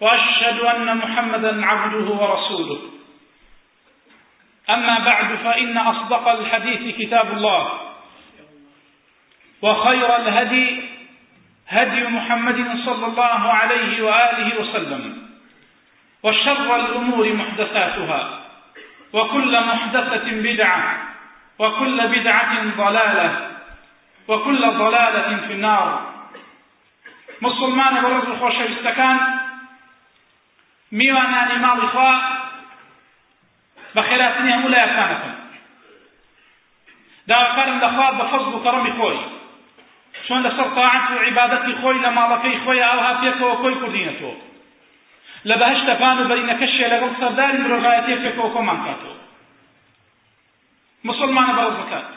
وأشهد أن محمدا عبده ورسوله. أما بعد فإن أصدق الحديث كتاب الله وخير الهدي هدي محمد صلى الله عليه وآله وسلم وشر الأمور محدثاتها وكل محدثة بدعة وكل بدعة ضلالة وكل ضلالة في النار. مسلمان بەڕێز و خۆشەویستەکان میوانانی ماڵی خوا بە خێراتنی هەموو لایەکانەکەن داواکارم لەخوا بە فەزل و کەڕەمی خۆی. چۆن لەسەر تاعەت و عیبادەتی خۆی لە ماڵەکەی خۆی ئاوها پێکەوە کۆی کوردینەتەوە؟ لە بەهشتەکان و بەرینەکەشێ لەگەڵ سەرداری مرۆڤایەتێ پێکەوە کۆمان کاتەوە. مسلمانە بەڕز بکات.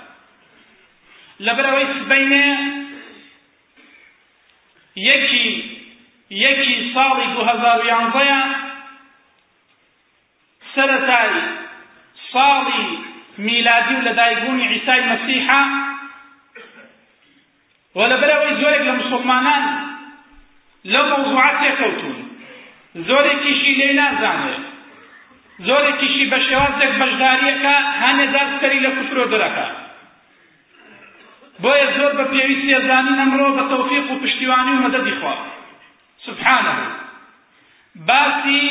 لەبەرەوەی سبەینێ یەکی یەکی ساڵی 2011 سەرەتای ساڵی میلادی و لە دایکبوونی عیسای مەسیحە و لەبەرەوەی زۆرێک لە مسلمانان لەو مەوزوعات تێکەوتون. زۆرێکیشی لێ نازانێت. زۆرێکیشی بە شێوازێک بەشداریەکە هەنێدار سەری لە کوفرۆ دەرەکە. بۆیە زۆر بە پێویستی ئەزانین ئەمڕۆ بە تەوفیق و پشتیوانی و مەدەدی خوا. سبحانه باسی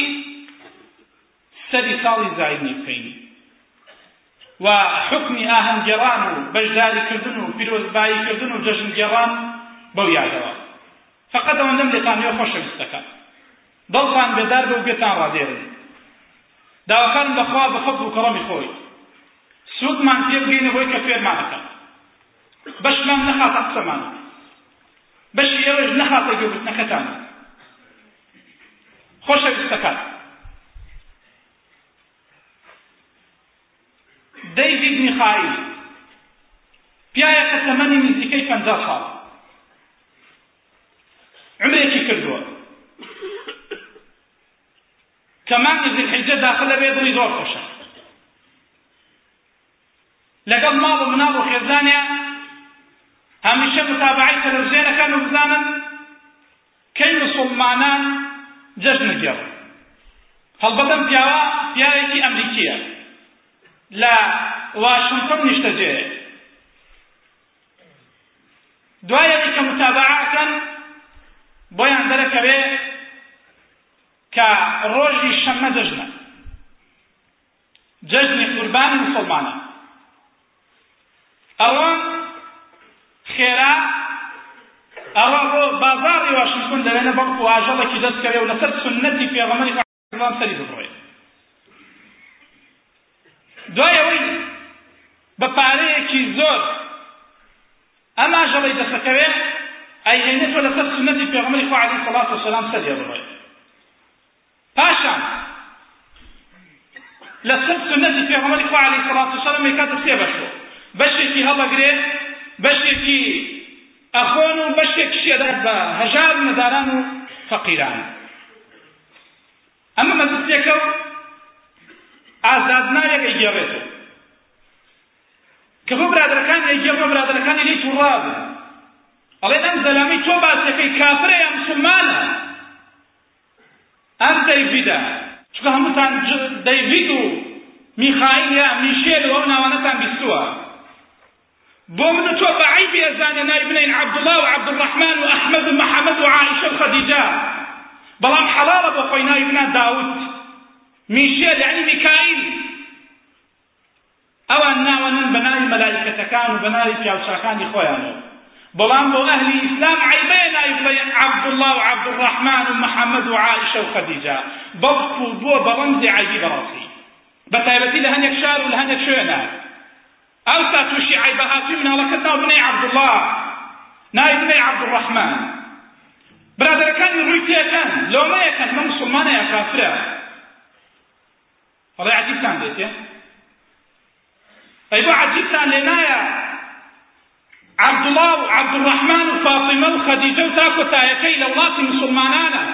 سەری ساڵی زاینی بکەین. و حکمی ئاهەنگێڕان و بەشداریکردن و پیرۆزباییکردن و جەژنگێڕان بەو یادەوە. فقط ئەوەندەم لێتان هەیە خۆشەویستەکان دڵتان بێدار بە و بێتان ڕادێرن. داواکارم بەخوا بە فەضل و کەڕەمی خۆی. سوودمان پێ بگەینە بۆی کە فێرمانەکەن بەشمان نەخاتە قسەمان. بەشی ئێوەش نەخاتە گوێبتنەکەتان خۆشەویستەکان دەیڤید میخائیل پیاەکە تەمەنی نزیکەی پەنجا ساڵ. عمرێکی کردووە. کە مانگی زیلحیجە داخلە بێ دڵی زۆر خۆشە. لەگەڵ ماڵ و مناڵ و خێزانیان هەمیشە متابعی تەلەڤیزیۆنەکان و بزانن کەی مسلمانان جەژن گێڕن هەڵبەتەم پیاوە پیاوێکی ئەمریکیە. لە واشنگتن نیشتەجێ دوایەوەی کە متابعاکەن بۆیان دەرەکەوێ کە ڕۆژی شەممە جەژنە جەژنی قوربانی مسلمانە. ئەوە خێرا ئەوە بۆ بازاڕی واشنگتن دەوێنە بەڵکو ئاژەڵێکی دەستکەوێ و لەسەر سنەتی پێغەمەری سەری بڕێ دوایەوەی بە پارەیەکی زۆر. ئەم ئاژەڵەی دەسەکەوێ ئەیهێنێتەوە لەسەر سنەتی پێغەمەری خوا عەلەیهی سەڵات وسەلام سەریە بڕێ پاشان لەسەر سنەتی پێغەمەری خوا عەلەیهی سەڵات وسەلام کاتە سێ بەشەوە بەشێکی هەڵەگرێ بەشێکی ئەخۆن و بەشێک شێدات بە هەژار نەداران و فەقیران. ئەمە مەزستێکە و ئازادنایەک ئەیگێڕێتەوە کە بۆ برادەکان ئەیگێڕ بۆ برادەکانی لی تووڕابوو ئەڵێ ئەم زەلامی تۆ باسەکەی کافرە یا مسلمانە؟ ئەم دەیڤیدە. چکە هەمووتان دەیڤید و میخائیل یا میشێل و ئەو ناوانەتان بیستووە. بۆ من تۆ بە عیبی ئەزانێ نای بنین عەبدوڵڵا و عەبدوڕەحمان و ئەحمەد و محەممەد و عائشە و خەدیجە بەڵام حەڵاڵە بۆ خۆی نای بنا داوت میشێل یعنی میکائیل ئەوان ناوەنن بە ناوی مەلایکەتەکان و بە ناوی پیاوچاکانی خۆیانەوە بەڵام بۆ ئەهلی ئیسلام عیبەیە نای بڵێ عەبدوڵڵا و عەبدوڕەحمان و محەممەد و عائشە و خەدیجە بەڵکو بووە بە ڕەمزی عیبی بەڕاستی بە تایبەتی لە هەندێک شار و لە هەندێک شوێنە ئەوسا تووشی عیبە هاتووی مناڵەکەت ناو بنەی عەبدوڵڵا نای بنەی عەبدوڕەحمان برادەکانی ڕووی تێکەن لۆمەیەکەن مە فەڵی عجیبتان دێتێ ئەی بۆ عجیبتان لێ نایە عبدڵڵا و عبدڕەحمان و فاطمە و خەدیجە و تاکۆ تایەکەی لە وڵاتی مسلمانانە.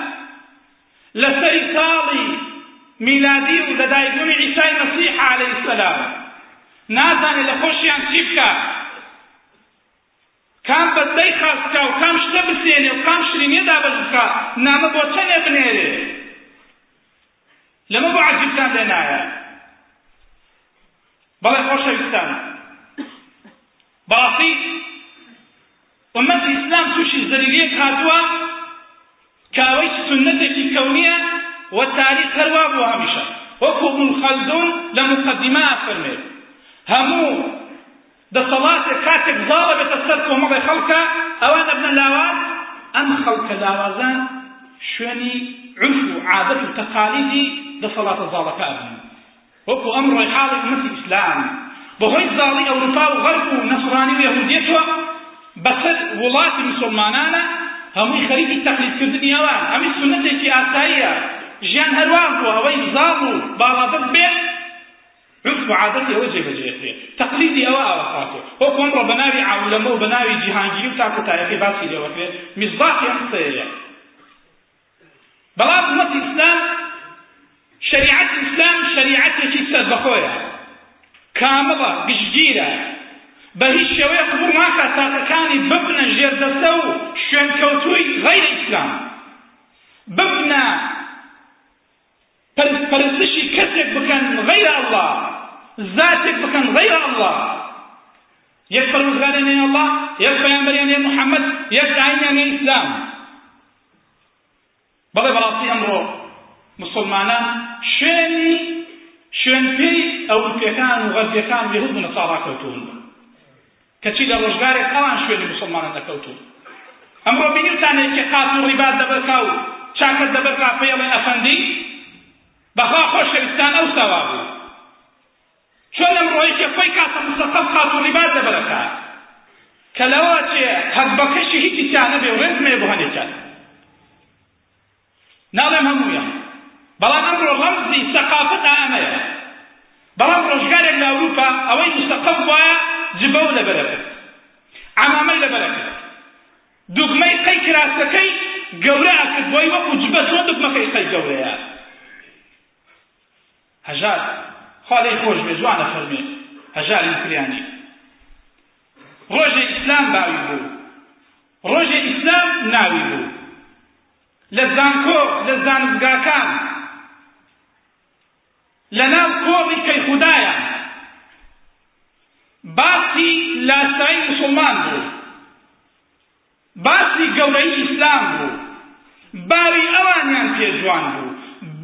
لەسەری ساڵی میلادی و لەدایکبوونی عیسای مەسیح عەلەیه السەلام نازانێت لە خۆشیان چی بکات کام بەدەی خاستکا و کام شتە بسێنێ و کام شرینێ دابەش بکە نامە بۆ چەندێ بنێرێ؟ لەمە بۆ عەجیبتان لێ نایە بەڵێ خۆشەویستان بەڕاستی ئومەتی ئیسلام تووشی زەریرەیەک هاتووە کە ئەوەی سنەتێکی کەونیە و تاریخ هەروا بوو هەمیشە وەکو ابن خەلدون لە مقدمە فەرمێت هەموو دەسەڵاتێک کاتێک زاڵە بێتە سەر کۆمەڵی خەڵکە ئەوانە بنە لاواز ئەم خەڵکە لاوازان شوێنی عرف و عادەت و تەقالیدی دەسەڵاتە زاڵەکە ئەبن وەکو ئەمڕۆی حاڵی ئومەتی ئیسلام بەهۆی زاڵی ئەوروپا و غەرب و نەسڕانی و یەهودیەتەوە بەسەر وڵاتی مسلمانانە هەمووی خەریکی تەقلیدکردنی ئەوان ئەمی سنەتێکی ئاساییە ژیان هەروان بوو ئەوەی زاڵ و باڵادەت بێت عرف و عادەتی ئەوە جێبەجێ تەقلیدی ئەوە ئەوە خاتۆ وەکو ئەمڕۆ بەناوی عاولەمە و بەناوی جیهانگیری و تاکۆتایەکەی باسی لێوە کرێت میزباقی ئەم قسەیە ئومەتی ئیسلام شریعەتێکی سەربەخۆیە کامڵە گشتگیرە بە هیچ شێوەیە قبول ناکە تاقەکانی ببنە ژێردەسە و شوێنکەوتووی غەیر ئیسلام ببنە پرستشی کەسێک غەیر الله ذاتێک بکەن الله. یەک پەروەردگارێنێ الله یەک پەیامبەریانێ محەممەد یەک ئاینیانێ ئیسلام بەڵێ بەڕاستی ئەمڕۆ مسلمانان شوێنی شوێنپێی ئەوروپیەکان و غەربیەکان و یەهود و نەساڕا کەوتون کەچی لە ڕۆژگارێک ئەوان شوێنی مسلمانان دەکەوتون ئەمڕۆ بینیتانێکی قات و ڕیبات دەبەرکا و چاکت دەبەرکا پێڵێ ئەفەندی بەخوا خۆشەویستان ئەو ساوا بوو. چۆن ئەمڕۆیەکێ خۆی کاتە مستەقەف قات و ڕیبات دەبەرەکە کە لەوە چێ هەک بەکەشی هیچی تیانە بێ و ڕێزمێ بۆ هەنێکات ناڵێم هەموویان. بەڵام ئەمڕۆ ڕەمزی سەقافەت ئامەیە. بەڵام ڕۆژگارێک لە ئەوروپا ئەوەی مستەقەف وایە جبە و لەبەرەکە عمامەی لەبەرەکە دوگمەی قەی کراسەکەی گەورە ئەکرد بۆی وەکو جبە چۆن دوگمەکەی قەی گەورەیە؟ هەژار خاڵی خۆش بێ جوانە فەرمێ. هەژاری کریانی ڕۆژێ ئیسلام باوی بوو. ڕۆژێ ئیسلام ناوی بوو. لە زانکۆ لە زانستگاکان لە ناو کۆڵی کەیخودایە باسی لاسایی مسلمان بوو. باسی گەورەی ئیسلام بوو. باوی ئەوانیان پێجوان بوو.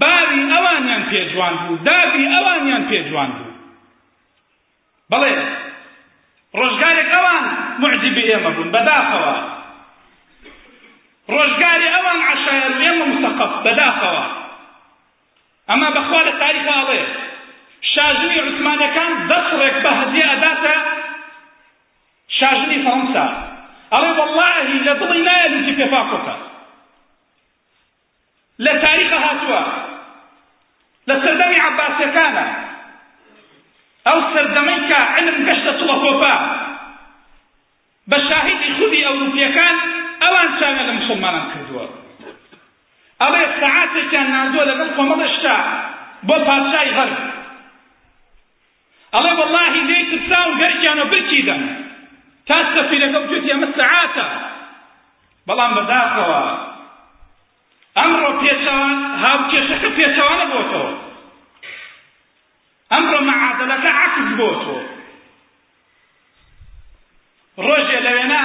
باوی ئەوانیان پێجوان بوو. دابی ئەوانیان پێجوان بوو. بەڵێ ڕۆژگارێک ئەوان معجبی ئێمە بوون بەداخەوە. ڕۆژگاری ئەوان عشایەر ئێمە مستەقف بەداخەوە. ئەمە بەخوا لە تاریخ ئاڵێ شاژنی عوسمانەکان دەسڕێک بە هەدیە ئەداتە شاژنی فەڕەنسا ئەڵێ وەڵڵاهی لە دڵی نایە لوتی پێفاقۆکە لە تاریخە هاتووە. لە سەردەمی عەباسیەکانە ئەو سەردەمەی کە علم گەشتە توڵە کۆپا. بە شاهیدی خودی ئەوروپیەکان ئەوان چاویان لە مسلمانان کردووە. ئەڵێ سەعاتێکیان ناردووە لەگەڵ کۆمەڵشتا بۆ پادشای غەرب ئەڵێ وەڵڵاهی لێی ترساون گەرجیانە برچیدەن تا سەفیرەکە بجوتی ئەمە سەعاتە. بەڵام بەداخەوە. ئەمڕۆ پێچەوان هاوکێشەکە پێچەوانە بۆتەوە. ئەمڕۆ مەعادەلەکە عکس بۆتەوە. ڕۆژێ لەوێنە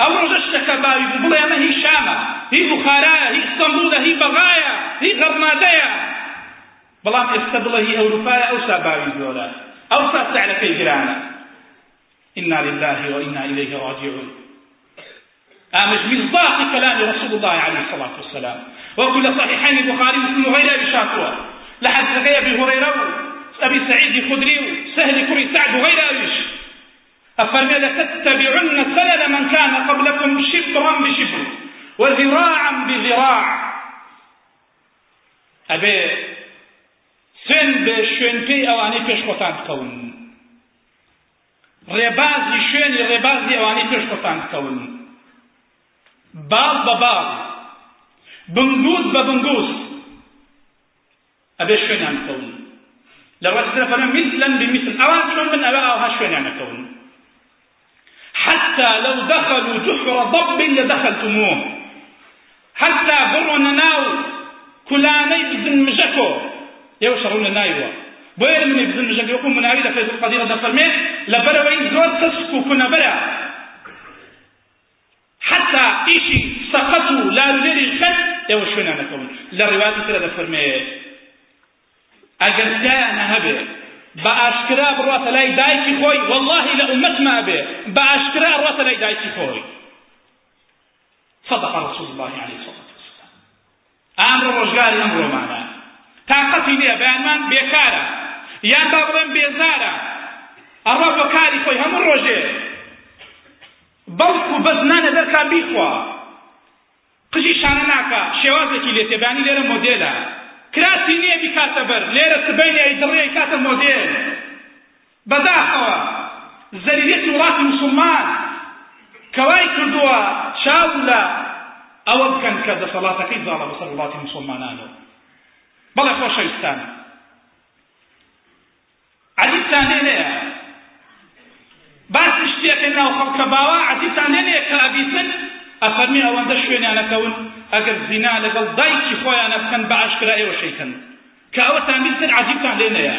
ئەو ڕۆژە شتەکە باوی بڵێ ئەمە هی شامە هی بوخارایە هی ئستەمبولە هی بەغایە هی غەرمادەیە بەڵام ئێستا بڵێ هی ئەوروپایە ئەوسا باوی زۆرە ئەوسا سەعرەکەی گرانە إنا لله وإنا إليه راجعون آمش مصداق كلام رسول الله عليه الصلاة والسلام وكل صحيحين البخاري مسلم وغيره بشاكوه لحد أبي هريرة أبي سعيد الخدري سهل كري سعد وغير أبيش أفرمي لتتبعن سنن من كان قبلكم شبرا بشبر وذراعا بذراع. ئەبێ سوێن بێ شوێن پێی ئەوانەی پێش خۆتان بکەون. ڕێبازی شوێنی ڕێبازی ئەوانەی پێش خۆتان بکەون. باڵ بە باڵ. بنگوز بە بنگوز. ئەبێ شوێنیان بکەون. لەوە فەرمە مثلا بمثل. ئەوان چۆن من ئەوە ئەوها شوێنیان نەکەون. لو دخلوا جحر ضب لدخلتموه. حتى بڕۆنە ناو کولانەی بزن مژەکۆ ئێوە شەڕونە نایوە بۆیە منی بزن مژەکە وەکو مناوی لە فەیض القدیرە دەفەرمێت لەبەرەوەی زۆر کەسک و کونەبەرە حتى ئیشی سەقەت و لارولێری خەت ئێوە شوێنانەکەون لە ڕێواتی ترە دەفەرمێت ئەگەر تایانە هەبێ بە ئاشکرا بڕاتە لای دایکی خۆی واللهی لە ئومەتما بێ. بە ئاشکرا ڕاتە لای دایکی خۆی. صدق رسول الله عليه الصلاة والسلام. ئەمڕۆ ڕۆژگاری ئەمڕۆمانە تاقەتی نییە بەیانمان بێکارە. یان با بڵێن بێزارە. ئەڕۆ بۆ کاری خۆی هەموو ڕۆژێ. بەڵکو بەزنانە دەرکا بیخوا. قژی شانە ناکە شێوازێکی لێ تێبانی لێرە مۆدێلە کراسی نییە بیکاتە بەر. لێرە سبەینی ئەیدڕێ کاتە مۆدێل بەداخەوە. زەریرەتی وڵاتی مسلمان. کەوای کردووە چاو لە ئەوە بکەن کە دەسەڵاتەکەی زاڵە بەسەر وڵاتی مسلمانانەوە بەڵێ خۆشەویستان. عەجیبتان لێ نەیە باسی شتێکە ناو خەڵکە باوە عەجیبتان لێ نەیە کە ئەبیسن ئەفەرمی ئەوەندە شوێنیانەکەون. ئەگەر زینا لەگەڵ دایکی خۆیانە بکەن بە ئاشکرا ئێوە شەیتن کە ئەوەتان بیستن عەجیبتان لێ نەیە.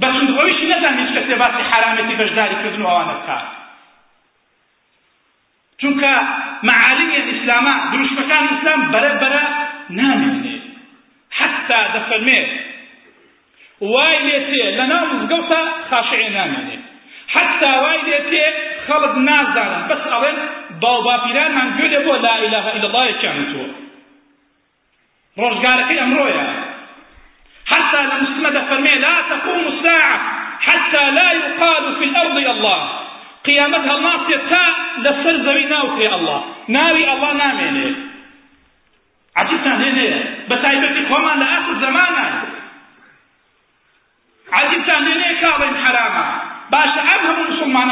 بەچون ئەویشی نەزانیت کەسێ باسی حرامەتی بەشداری کردن ئەوانە بکات چونکە معالمی ئیسلاما دروشمەکان ئیسلام بەرە بەرە نامێنێ. حتا دەفەرمێ وای لێ تێ لە ناو مزگەوتە خاشعێ نامێنێ. حتا وای لێ تێ خەڵک نازانن بەس ئەڵێن باپیرانمان گوێ بۆ لا إله إلا الله یەکیان تۆ ڕۆژگارەکەی ئەمڕۆیە حتى لمسلمة دفرمي لا تقوم الساعة حتى لا يقال في الأرض الله. قيامتها الناصية تا لسر زوي ناوكري الله. ناوي الله ناميني عجبتان هنا بتايبتي كوما لآخر زمانا عجبتان هنا كاظم حراما باش أمهم مسلمان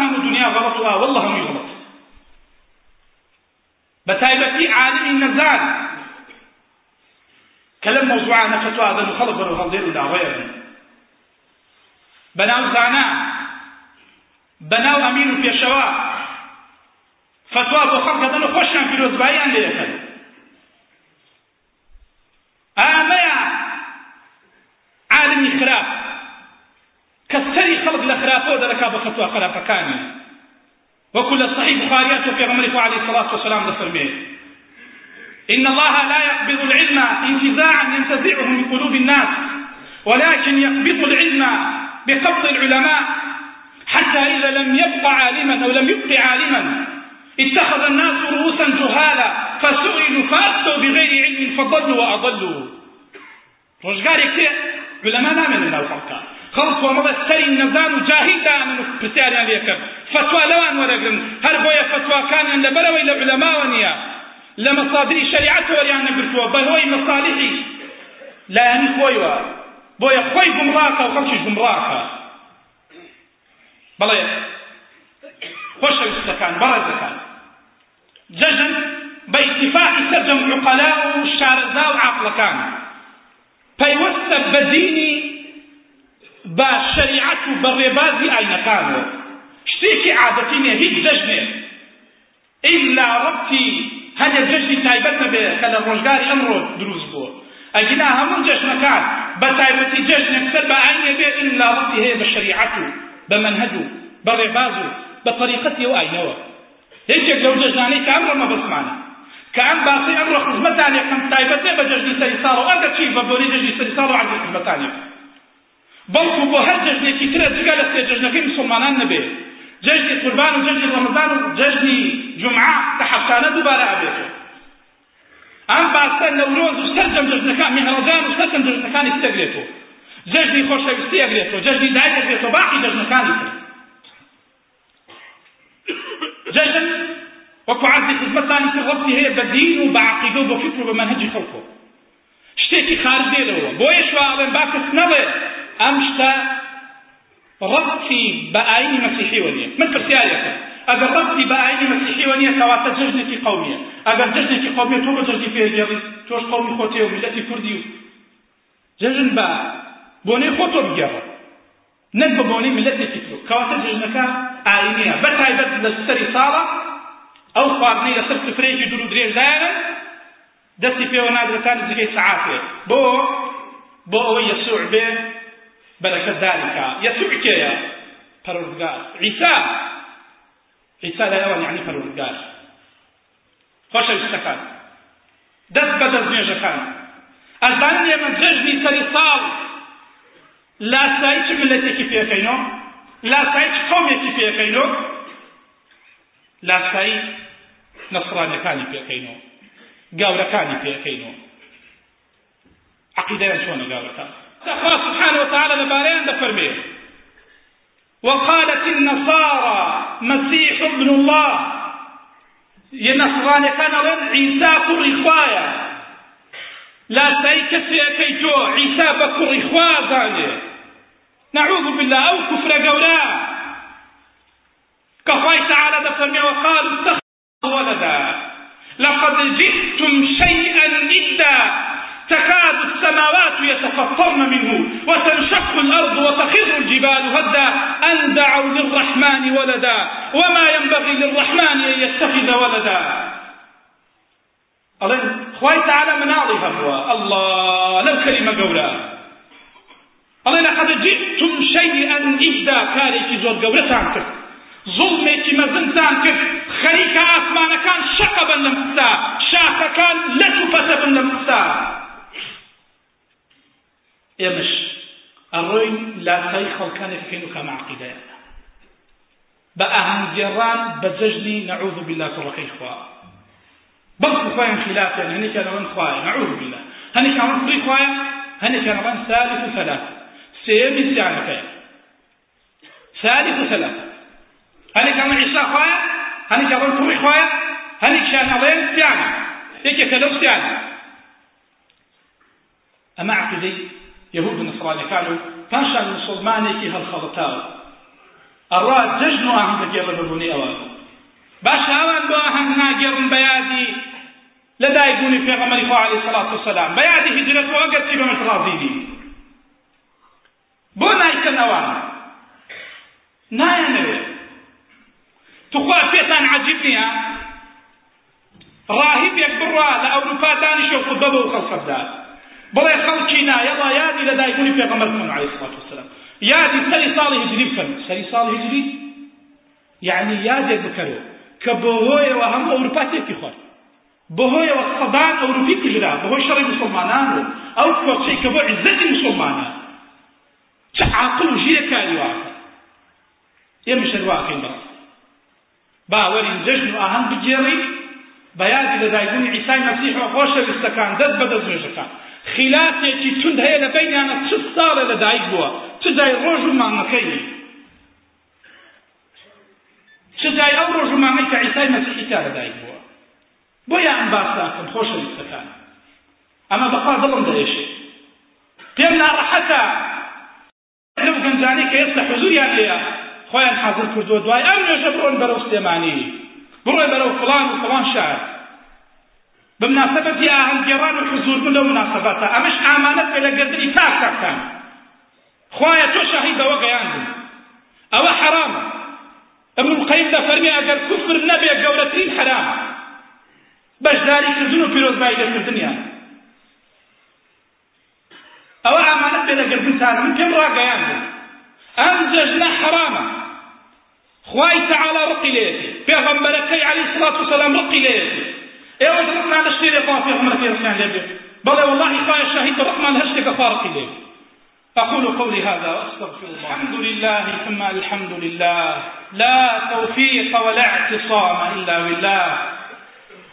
غلطوا أمهم الدنيا غلطوا والله هم يغلط. بتايبتي عالم النزال. كلام موضوع أنا فتوى هذا المخلط برو هالدير ولا غير بناو زانا. بناو أمين في الشواء. فتوى أبو خلق هذا خوشان في روزبايان ليكن آميا عالمي خلق لخلافه ذلك بفتوى خلاف كامل وكل صحيح بخاريات في غمره عليه الصلاة والسلام لفرميه إن الله لا يقبض العلم انتزاعا ينتزعه من قلوب الناس ولكن يقبض العلم بقبض العلماء. حتى إذا لم يبق عالما أو لم يبق عالما اتخذ الناس رؤوسا جهالا فسئلوا فأفتوا بغير علم فضلوا وأضلوا. ڕۆژگارێک تێ علەما کۆمەڵە سەری نەزان و جاهیل دامن و پرسیاریان لێکرد. فتوا لەوان وەرەگرن هەر بۆیە فتواکانیان لەبەرەوەی لە علەماوە نییە. لە مەصادری شریعەت وەریان نەگرتووە بەهۆی مەصالحی لایەنی خۆیوە. بۆیە خۆی گومڕاکە و خەڵکیش گومڕاکە بەڵێ خۆشەویستەکان بەڕێزەکان. جەژن بە ئیتفاقی سەرجەم عقەلا و شارەزا و عاقڵەکان پەیوەستە بە دینی بە شەریعەت و بە ڕێبازی ئاینەکانەوە شتێکی عادەتی نییە هیچ جەژنێ ئیلا ڕەبتی هەندێک جەژنی تایبەت نەبێ کە لە ڕۆژگاری ئەمڕۆ دروست بووە. ئەگینا هەموو جەژنەکان بە تایبەتی جەژنێک سەر بە ئاینێ بێ ئیلا ڕەبتی هەیە بە شەریعەت و بە مەنهەج و بە ڕێباز و بە طریقەتی و ئاینەوە یەکێک لەو جەژنانەی کە ئەمڕۆ مەبەسمانە کە ئەم باسی ئەمڕۆ خزمەتان یەکەم تایبەت نێ بە جەژنی سەری ساڵ و ئەگەر چی بە بۆری جەژنی سەری ساڵ و عەرزی خزمەتان یەکەم بەڵکو بۆ هەر جەژنێکی ترە جگە لە سێ جەژنەکەی مسلمانان نەبێ جەژنی قوربان و جەژنی ڕەمەزان و جەژنی جومعە کە حەفتانە دووبارە ئەبێتەوە ئەم باسە نەورۆز و سەرجەم جەژنەکان میهرەجان و سەرجەم جەژنەکانی تەگرێتەوە جەژنی خۆشەویستی ئەگرێتەوە جەژنی دایک ئەگرێتەوە باقی جەژنەکانی تر جەژن وەکو عەرزی خزمەتانی تر ڕەبتی هەیە بە دین و بە عەقیدە و بە فکر و بە مەنهەجی خارج دێنەوە بۆیە شواڵێن با کەس ئەم شتە ڕەبتی بە ئاینی مەسیحیوە نییە. من پرسیارێکم ئەگەر ڕەبتی بە ئاینی مەسیحیوە نییە کەواتە جژنێکی قەومیە ئەگەر جژنێکی قەومیە تۆ بە جژنی پێگەڕی تۆش قەومی خۆتێ و میلەتی کوردی و جژن بە بۆنەی خۆتۆ بگەڕە نەک بە بۆنەی میلەتێکی تر. کەواتە جژنەکە ئاینیە. بەتایبەت لە سەری ساڵە ئەو خواردنەی لەسەر سفرەیەکی دوور و درێژدایانە دەستی پێوە نادرەکانی جگەی سەعاتێ. بۆ بۆ ئەوەی یەسوع بێ بەرەکەت دارێکا یەسوع کێیە پەروەردگار عیسا عیسا لا ئەوە یعنی پەروەردگار خۆشەویستەکان دەست بە دەست نوێژەکان ئەزانن ئێمە جەژنی سەری ساڵ لاسایی چ ملەتێکی پێەکەینەوە لاسایی چ قەومێکی پێەکەینەوە لاسایی نەسڕانیەکانی پێەکەینەوە گاورەکانی پێەکەینەوە عقیدەیان چۆنە گاورەکان الله سبحانه وتعالى لباريان دفرميه وقالت النصارى مسيح ابن الله ينصران كان لن عيسى كر إخوايا لا سيكسي كيتو عيسى بكر إخوا زاني نعوذ بالله أو كفر قولا كفاي تعالى دفرميه وقالوا اتخذوا ولدا لقد جئتم شيئا إدا تكاد السماوات يتفطرن منه وتنشق الأرض وتخر الجبال هدا. أن دعوا للرحمن ولدا وما ينبغي للرحمن أن يتخذ ولدا. خواي تعالى مناضي هو الله لو كلمة قولا. الله لقد جئتم شيئا إبدا كاريكي زور قولتان كرت ظلمێکی مەزنتان کرد خەریکە ئاسمانەکان شەقە بن لەم قسە شاخەکان لەت لەم قسە ئێمەش ئەڕۆین لاتای خەڵکانێک بکەین و کەمە عقیدەیە بە ئاهەنگێڕان بە جەژنی نەعوذ بالله کوڕەکەی خوا بەڵکو خۆیان خلافیان هەنێکیان ئەوەن خوایە نەعوذ بالله. هەنێکیان ئەوەن خوی خوایە هەنێکیان ئەوەن ثالث و ثلاث سێمی سیانەکەیە ثالث و ثلاث هەنێکیان ئەوەن عیسا خوایە هەنێکیان ئەوەن کوڕی خوایە هەنێکیان ئەوەن سیانە یەکێکە لەو سیانە ئەمە عقیدەی يهود نصراني قالوا پاشان مسلمانێکی هەڵخەڵتاوە ئەڕوا جەژن و ئاهەنگ دەگێڕە بەبوونی ئەوان باش ئەوان بۆ ئاهەنگ ناگێڕن بە یادی لە دایکبوونی پێغەمەری خوا عەلەیهی سەڵات وسەلام بە یادی هیجرەتەوە ئەگەر پیغەمبەر ڕازی بی بۆ نایکەن ئەوان نایەنەوێت توخوا پێتان عەجیب نییە ڕاهیبێک بڕوا لە ئەوروپا دانیشە و خودبە بە و خەڵقەبدات بڵێ خەڵکی نایەڵا یادی لە دایکبوونی پێغەمبەر بکەن عەلەیهی سەڵات وسەلام یادی سەری ساڵی هجری بکەن سەری ساڵی هجری یعنی یادێک بکەرەوە کە بۆ هۆیەوە هەموو ئەوروپا تێکی خوارد بۆ هۆیەوە سەدان ئەوروپی کوژرا بە هۆی شەڕی مسلمانان و ئەو کۆچەی کە بۆ عیزەتی مسلمانان چه عاقل و ژیرە کاری واکە ئێمەش هەرواکەین بەڕاست باوەرین جەژن و ئاهەنگ بگێڕین بە یادی لە دایکبوونی عیسای مەسیحەوە خۆشەویستەکان دەست بەدەست نوێژەکان خلافێکی تند هەیە لە بینیانە چ ساڵە لە دایک بووە؟ چ جای ڕۆژ و مانگەکەی چ جای ئەو ڕۆژ و مانگەی کە عیسای مەسیحی تا لە دایک بووە؟ بۆیە ئەم باساکەم خۆشەویستەکان ئەمە بەخوا دڵم دەێشێ پێم ناڕەحەتە. لەو گەنجانەی کە ئێستا حزوریان هەیە خۆیان حاضر کردووە دوای ئەم نوێژە بڕۆن بەرەو سلێمانی. بڕۆی بەرەو فڵان و فڵان شار. بمناسبة ئاهەنگێڕان و حزوربوون لەو مناسبەتە ئەمەش ئامانەت بێ لە گردنی تاک تاکان خوایە تۆ شاهید بەوە گەیاندن ئەوە حرامە ابن القيم دەفەرمێ ئەگەر کوفر نەبێ گەورەترین حرامە بەشداریکردن و پیرۆزبایی لێکردنیان ئەوە ئامانەت بێ لە گردنتانە من پێم ڕاگەیاندن ئەم جەژنە حرامە خوای تعالی ڕقی لێتی پێغەمبەرەکەی عەلەیهی سڵات وسەلام ڕقی لێتی ئێوە ڕقمان لە شتێ خوا پێغەمبەرەکەی ڕقیان لێبێ بەڵێ والله خوای شاهید ڕقمان هەر شتێکە خوا ڕقی لێ أقول قولي هذا وأستغفر الله الحمد لله ثم الحمد لله لا توفيق ولا اعتصام إلا بالله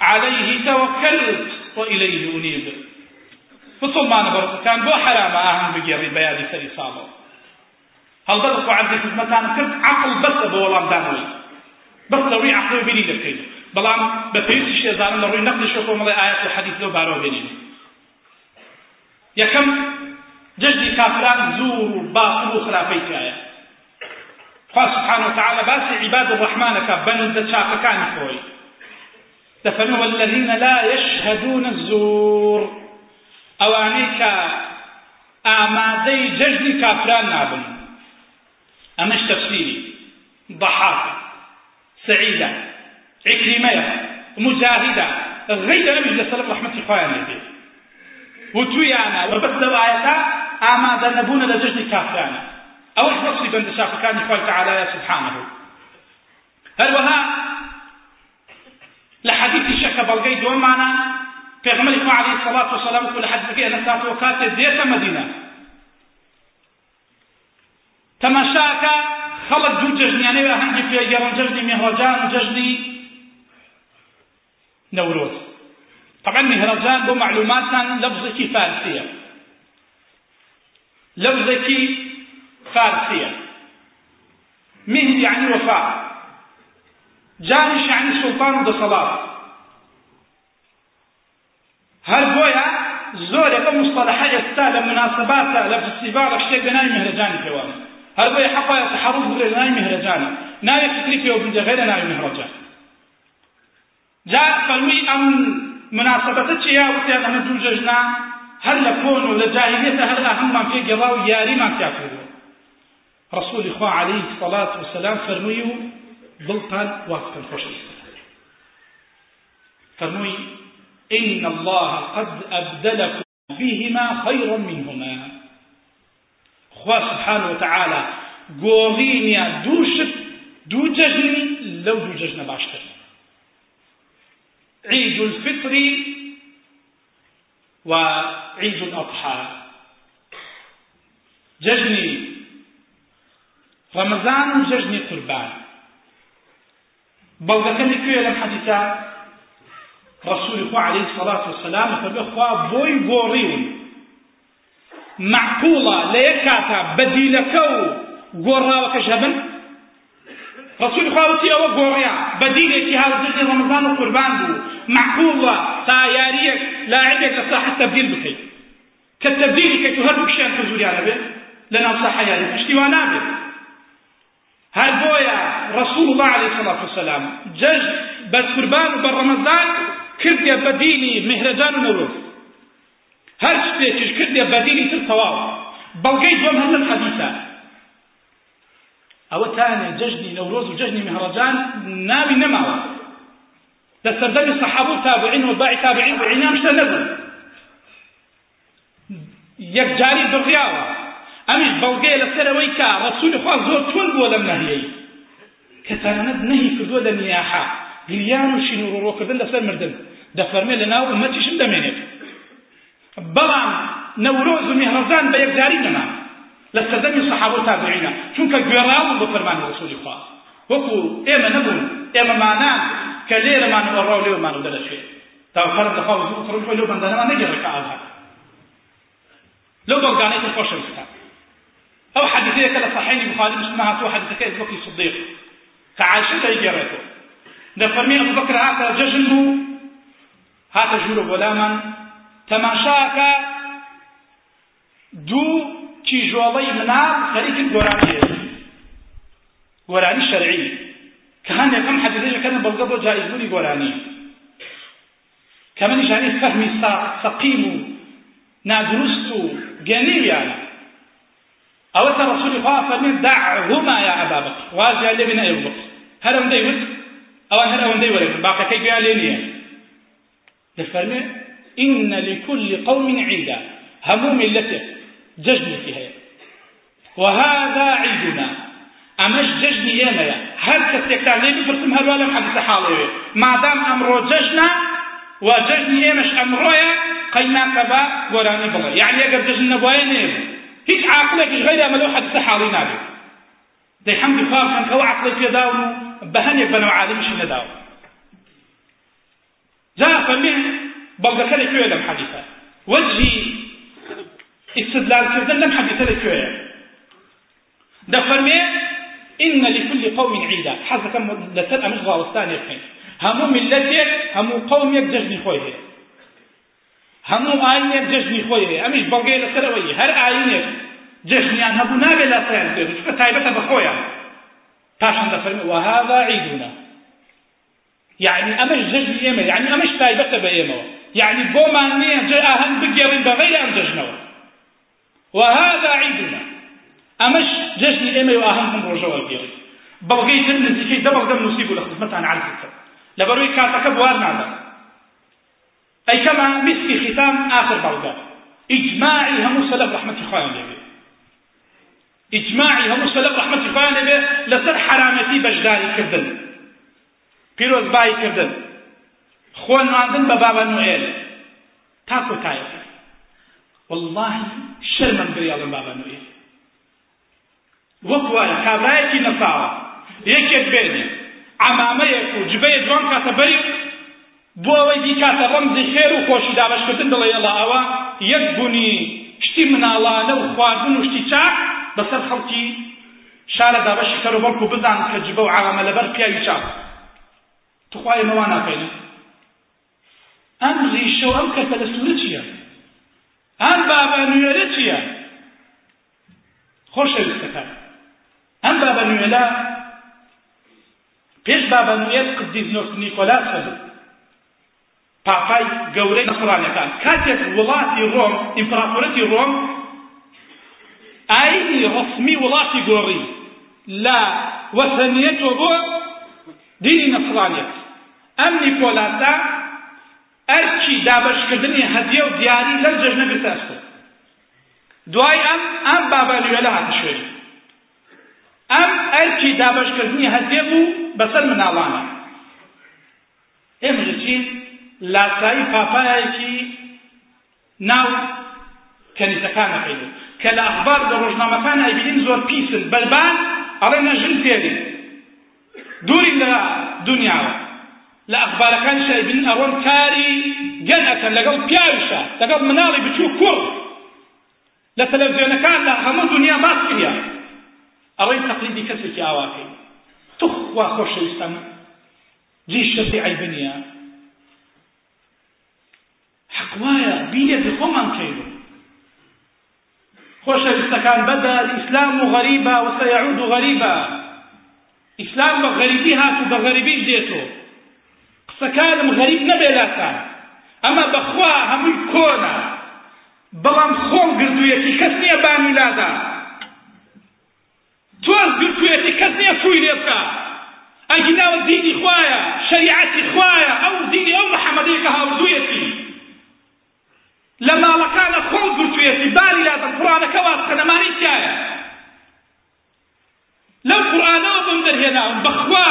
عليه توكلت وإليه أنيب فصل برضو كان بو حرام أهم بجيري بيادي سري صالو هل بدك وعندي خدمتان كنت عقل بس بولام دانوي بس لو عقل بني لكيلو بەڵام بە پێویستی شێزانم لە ڕووی نەقلی شۆ کۆمەڵی ئاەت و حەدیث لەو بارەوە بێنین یەکەم جەژنی کافران زوور و باطل و خراپەی تایە خوا سبحانه وتعالى باسی عباد الرحمنەکە بەندە چاکەکانی خۆی دەفەرمە والذین لا يشهدون الزور. ئەوانەی کە ئامادەی جەژنی کافران نابن. ئەمەش تەفسیری ضحاکە سعيدة عكرمة مجاهدة. غير أمش لسلام رحمة إخوان لدي وتويانا. وبس لو آياتا أما ذنبون لججن كافرانا أو وصفي بند شاف كان إخوان تعالى سبحانه. هل وها لحديث شك بلغي دوم معنا پیغمبر عليه الصلاة والسلام كل حديث كي أنا ساعة وكاتة ديتا مدينة تماشاكا خەڵک دوو جەژنیانەوە هەندی پێگەڕن جەژنی میهڕەجان و جەژنی نەورۆز طبعا مهرجان بۆ معلوماتان لەفزێکی فارسیە لەفزێکی فارسیە مهر يعني وفاء. جانش يعني سلطان ودەسەڵات هەر بۆیە زۆرێکە مصطلحە ئێستا لە مناسباتە لە فستیڤال لە شتێک بەناوی مهرجانی پێوانە هەر بۆیە حەقایە تحرز بڵێ ناوی مهرەجانە ناوی فکری پێوە بنجە غێرە ناوی جا فەرمووی ئەم مناسبەتە چیا وتیان ئەمە دوو جەژنا هەر لە کۆن و لە جاهلیەتە هەر هەممان پێ گەڕا و یاریمان رسول خوا عليه الصلاة والسلام فرمووی و دڵتان واکتن خۆشەویستە فرمووی إن الله قد أبدلكم بهما خيرا منهما. خوا سبحانه وتعالى گۆڕینیە دوو شت دوو جەژنە باشتر. عيد الفطر وعيد الأضحى. جەژنی رمضان و جەژنی قوربان بەڵگەکەمی کوێ لەم حەدیثە رسول خوا عليه الصلاة والسلام فبخوا خوا بۆی گۆڕیون معقولة ليكاتا بديلكو گۆڕاوەکەش هەبن ڕسوول خواوتی ئەوە گۆڕیا بەدیلێکی هاوجدی ڕەمەزان و قوربان بوو معقولە تا یاریەک لاعبێک لە ساحە تەبدیل بکەیت کە تەبدیلی کەیت و هەردوو کشیان کە زوریانە بێت لە ناو ساحە یاری پشتیوان نابێت هەر بۆیە ڕسوول الله عليه الصلاة والسلام جەژ بە قوربان و بە ڕەمەزان کردێ بەدیلی مهرەجان و نەورۆز هەر شتێکیش کردێ بەدیلی تر تەواو بەڵگەی دوم هەر لەم حەدیثە ئەوە تانێ جەژنی نەورۆز و جەژنی مهرەجان ناوی نەماوە لە سەردەمی سەحابە و تابعین و باعی تابعین بعینام شتە نەبوو یەکجاری دڕیاوە ئەمیش بەڵگەیە لەسەرەوەی کە ڕەسوولی تون بووە لەم نەهیەی کە تەنانەت نەهی کردووە لە نیاحا گریان و شین و مردن. دەفەرمێ لە ناو ئومەتیشم دەمێنێت بەڵام نەورۆز و میهرەزان بە یەکجاری نەما لە سەردەمی سەحابە و تابعینە چونکە گوێڕاون بە فەرمانی ڕسوولی خوا کە لێرەمان وەڕا و لێوەمان و دەرەچێت تاوخەرم دەخوا و زوو لەو بەندانەمان نەگەڕێ کە ئاها لەو بەڵگانەی تر خۆشەویستە ئەو حەدیثەیەکە لە صحیحی بخاری مسلم هاتووە حەدیثەکە ئەبو بەکری صدیق کە عایشە دەیگەڕێتەوە دەفەرمێ بەکر هاتە جەژن بوو هاتە ژوورە بۆلامان تەماشاکە دوو کیژۆڵەی مناڵ خەریکی گۆرانی گۆرانی شەرعی کە هەندێکم حەدیثەکەن بەڵگە بۆ جایزبوونی گۆرانی کە منیشانی فەهمی سەقیم و نادروست و گەنیویانە ئەوە تا ڕسولی خوا فەرمێن دعهما یا ئەبا بەکر وازیان لێ بنە ئێوە بەکر هەر ئەوەندەی وت ئەوان هەر ئەوەندەی وەرەگرن باقەکەی گویان لێ نییە دەفەرمێ إن لكل قوم عيدا. همو ملته ججن فيها. وهذا عيدنا. أمش ججن ياما هل كسيكتان ليه بفرسم هلوالا حديث حالي ما دام أمرو ججنا وججن يامش أمرويا قينا كبا قراني بغا يعني أقر ججن نبويا نيب هيك عاقلك غير أملو حديث حالي نابي دي حمد خاف كان كو عقلك يداونو بهنيك بنو عالمش نداو جاء فمن بەڵگەکە لەکوێ لەم حەدیثە وەجهی استدلالکردن لەم حەدیثە لەکوێیە دەفەرمێ إن لكل قوم عيدا. حزكم لسر أمش غاوستان يفين هەموو میلەتێک هەموو قەومێک جەژنی خۆی هەیە هەموو ئاینێک جەژنی خۆی هەیە ئەمیش بەڵگەی لەسەرەوەی هەر ئاینێک جەژنیان هەبوو نابێ لا پێ چکە تایبەتە بە خۆیان پاشان دەفەرمی وهذا عیدنا يعني أمش جژنی ئێمە يعني أمش بە ئێمەوە يعني بۆمان نییە جێ ئاهەن بگێڕین بەغەیر ئەم جەژنەوە وهذا عيدنا أمش جشنی ئێمە و ئاهەنگم ڕۆژەوە بێت بەڵگەی تر نزیکەی دەبڵ دەم نووسی بوو لە خزمەتان عرزەکە لەبەرەوەی کاتەکە بوار نادا ئەی کەما میسکی ختام ئاخر بەڵگە ئیجماعی هەموو سەلەف ڕەحمەتی خۆیان لەبێ ئیجماعی هەموو سەلەف ڕەحمەتی خۆیان لەبێ لەسەر حرامەتی بەشداری کردن پیرۆزبایی کردن خۆن ماندن بە بابا نوئێل تا کۆتایەکە والله شەرمەم گری ئەڵم بابا نوئێل وەک وایە کابرایەکی نەساوە. یەکێک بێنێ. عمامەیەک و جبەیە جوان کاتە بەری بۆ ئەوەی بیکاتە ڕەمزی خێر و خۆشی دابەشکردن دڵێ ئەڵا ئەوە یەک بوونی شتی مناڵانە و خواردن و شتی چاک بەسەر خەڵکی شارە دابەشی کەرە بەڵکو بزان کە جبە و عامە لەبەر پیاوی چاک تخوای مەوا ناکەینە ئەم ڕیشە و ئەم کەسە لە سوورە چییە؟ ئەم بابە نوێرە چییە؟ خۆشەویستەکان ئەم بابە نوێلە پێش بابە نوێل قدیس نیکۆلاس هەبوو. پاپای گەورەی نەسڕانەکان کاتێک وڵاتی ڕۆم ئیمپراتۆرەتی ڕۆم ئاینی ڕسمی وڵاتی گۆڕی. لە وەسەنیەتەوە بۆ دینی نەسڕانیەت ئەم نیکۆلاسا ئەرکی دابەشکردنی هەدیە و دیاری لەم جەژنە گرتەستە دوای ئەم ئەم بابەلیوێلە هاتە شوێنی. ئەم ئەرکی دابەشکردنی هەدیە بوو بەسەر مناڵانە. ئێمە چین لاسایی پاپایەکی ناو کەنیسەکانەکەی بوو کە لە ئەخبار لە ڕۆژنامەکان ئەیبینین زۆر پیسن. بەلبان ئەڵێ نەژن تێری دووری لە دنیاوە. لە ئەخبارەکان شایبین ئەوەن کاری گەن ئەکەن لەگەڵ پیاویشە. لەگەڵ مناڵی بچوو کوڕ لە تەلەڤیزیۆنەکان لە هەموو دنیا باس کریا ئەوەی تەقلیدی کەسێکی ئاواکەی. تخوا خۆشەویستم. جی شەرتی عیب نییە حەق وایە بینێتی خۆمان کەیت خۆشەویستەکان بەدە الئیسلام غەریبە وسەیعود غەریبە. ئیسلام بە غەریبی هات و بە غەریبیش دێتۆ. قسەکانم غەریب نەبێ لاسان ئەمە بەخوا هەمووی کۆنا. بەڵام خۆم گردوویەتی کەس نییە بانی لادا تۆز گرتوویەتی کەس نییە فوی لێ بکە ئەگیناوە دینی خوایە شریعەتی خوایە ئەو دینی ئەو محەممەدەیە کە هاوردوویەتی لە ماڵەکانە خۆم گرتوویەتی بانی لادەم قڕانەکە واسکە نەمانی تایە لەو قورآانەوە بم دەرهێناوم بەخوا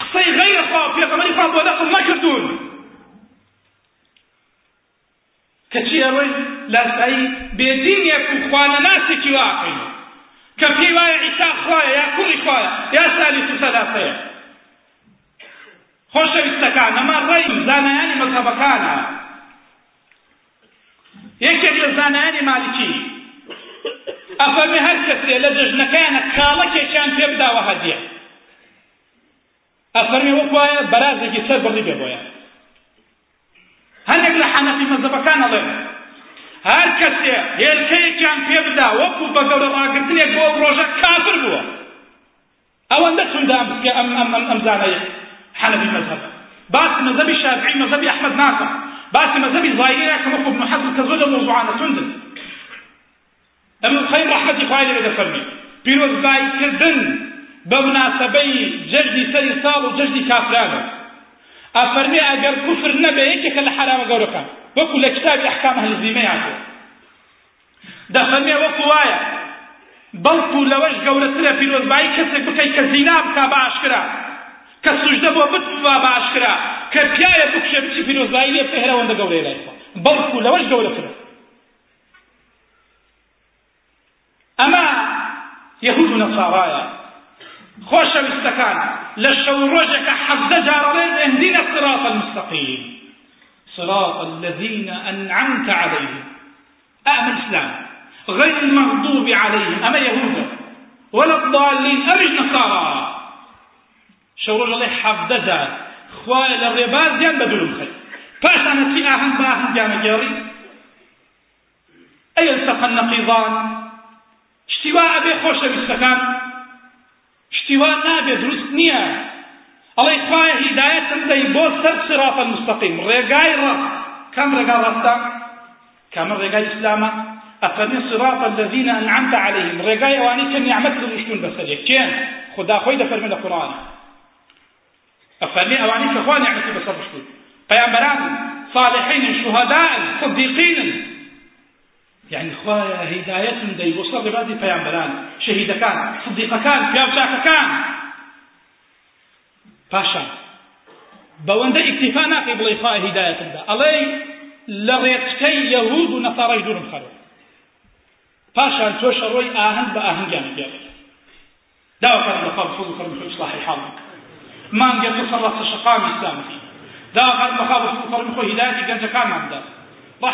قسەی غەیرە خوا پێغەمەری خوا بۆ دەقڵ نەکردوون کەچی ئەوەی لاسایی بێدینێک و خوانەناسێکی واقعی کە پێی وایە ئیسا خوایە یا کوڕی خوایە یا سالی سوسەلاسەیە خۆشەویستەکان ئەمە ڕێی زانایانی مەذهبەکانە یەکێک لە زانایانی مالکی ئەفەرمی هەر کەسێ لە جژنەکانە کاڵەکێکیان پێ بداوە هەدیە ئەفەرمی وەک وایە بەرازێکی سەر بڕی بێ بۆیان هەندێک لە حەنەفی مەزەبەکان ئەڵێن هەر کەسێ هێلکەیەکیان پێ بدا وەکو بە گەورە ڕاگرتنێک بۆ ڕۆژە کافر بووە ئەوەندە چوندا ئەم ئەم ئەم ئەم زانەیە حەنەفی مەزهب باسی مەزەبی شافعی مەزەبی ئەحمەد ناکە باسی مەزەبی ظاهری ناکەم وەکو ابن حەزم کە زۆر لە مۆزوعانە توندن ئەم الخەیر ڕەحمەتی خوای لێ دەفەرمی پیرۆزباییکردن بە مناسبەی جەژدی سەری ساڵ و جەژدی کافرانە ئەفەرمێ ئەگەر کوفر نەبێ یەکێکە لە حرامە گەورەکان کتابی ئەحکام ئەهل زیمە هاتووە دەفەرمێ وەکو وایە بەڵکو لەوەش گەورەترە پیرۆزبایی کەسێک بکەی کە زینا بکا بە ئاشکرا کە سوژدە بۆ بتبا بە ئاشکرا کە پیاە بکشێ بچی پیرۆزبایی لێ بکە هێرەوەندە گەورەی لای بەڵکو لەوەش گەورەترە. ئەمە یەهود و نەساڕایە. خۆشەویستەکان لە شەو ڕۆژێکە حەفدە جارەڵێن اهدنا الصراط المستقيم صراط الذين أنعمت عليهم. أأم الإسلام؟ غير المغضوب عليهم. أما يهود ولا الضالين. أمش نصارى شەو ڕۆژەڵێ حەفدە جار خوای لە ڕێبازیان بە دوورم خەی پاشانە چی ئاهەنگ بە ئاهەنگیانە گێڕی ئەیلتەقە النەقیضان شتیوا ئەبێ خۆشەویستەکان شتیوا نابێ دروست نییە خوایە هیدایەتم دەی بۆ سەر صراط المستقیم ڕێگای ڕاست کام ڕێگا ڕاستە کامە ڕێگای ئیسلامە ئەفەرمی صراط الذين أنعمت عليهم ڕێگای ئەوانەی کە نیعمەت دروشتون بەسەرێک کێن خدا دەفەرمێ لە قورآن ئەفەرمی ئەوانەی کە خوا نیعمەتی بەسەر ڕشتون پەیامبەران صالحين شهداء صديقين يعني خوايا هداية دي وصل لبادي پیامبران شهيدكان صديقكان پیاوچاکەکان پاشان. بەوەندە ئیکتیفا ناکەی بڵێ خوا هیدایەتمدا ئەڵێ لە ڕێچکەی یەهود و نەساڕی دوورم خەرەوە پاشان تۆشە ڕۆی ئاهەند بە ئاهەنگیان گێڕی داوەکەن لە خوا بفوز خەرم خۆی اصلاحی حاڵک مانگە تو سەڵەتە شەقامی ئیسلامی. داوەکەن لە خوا بفوز خەرم خۆی هیدایەتی گەنجەکانمان داد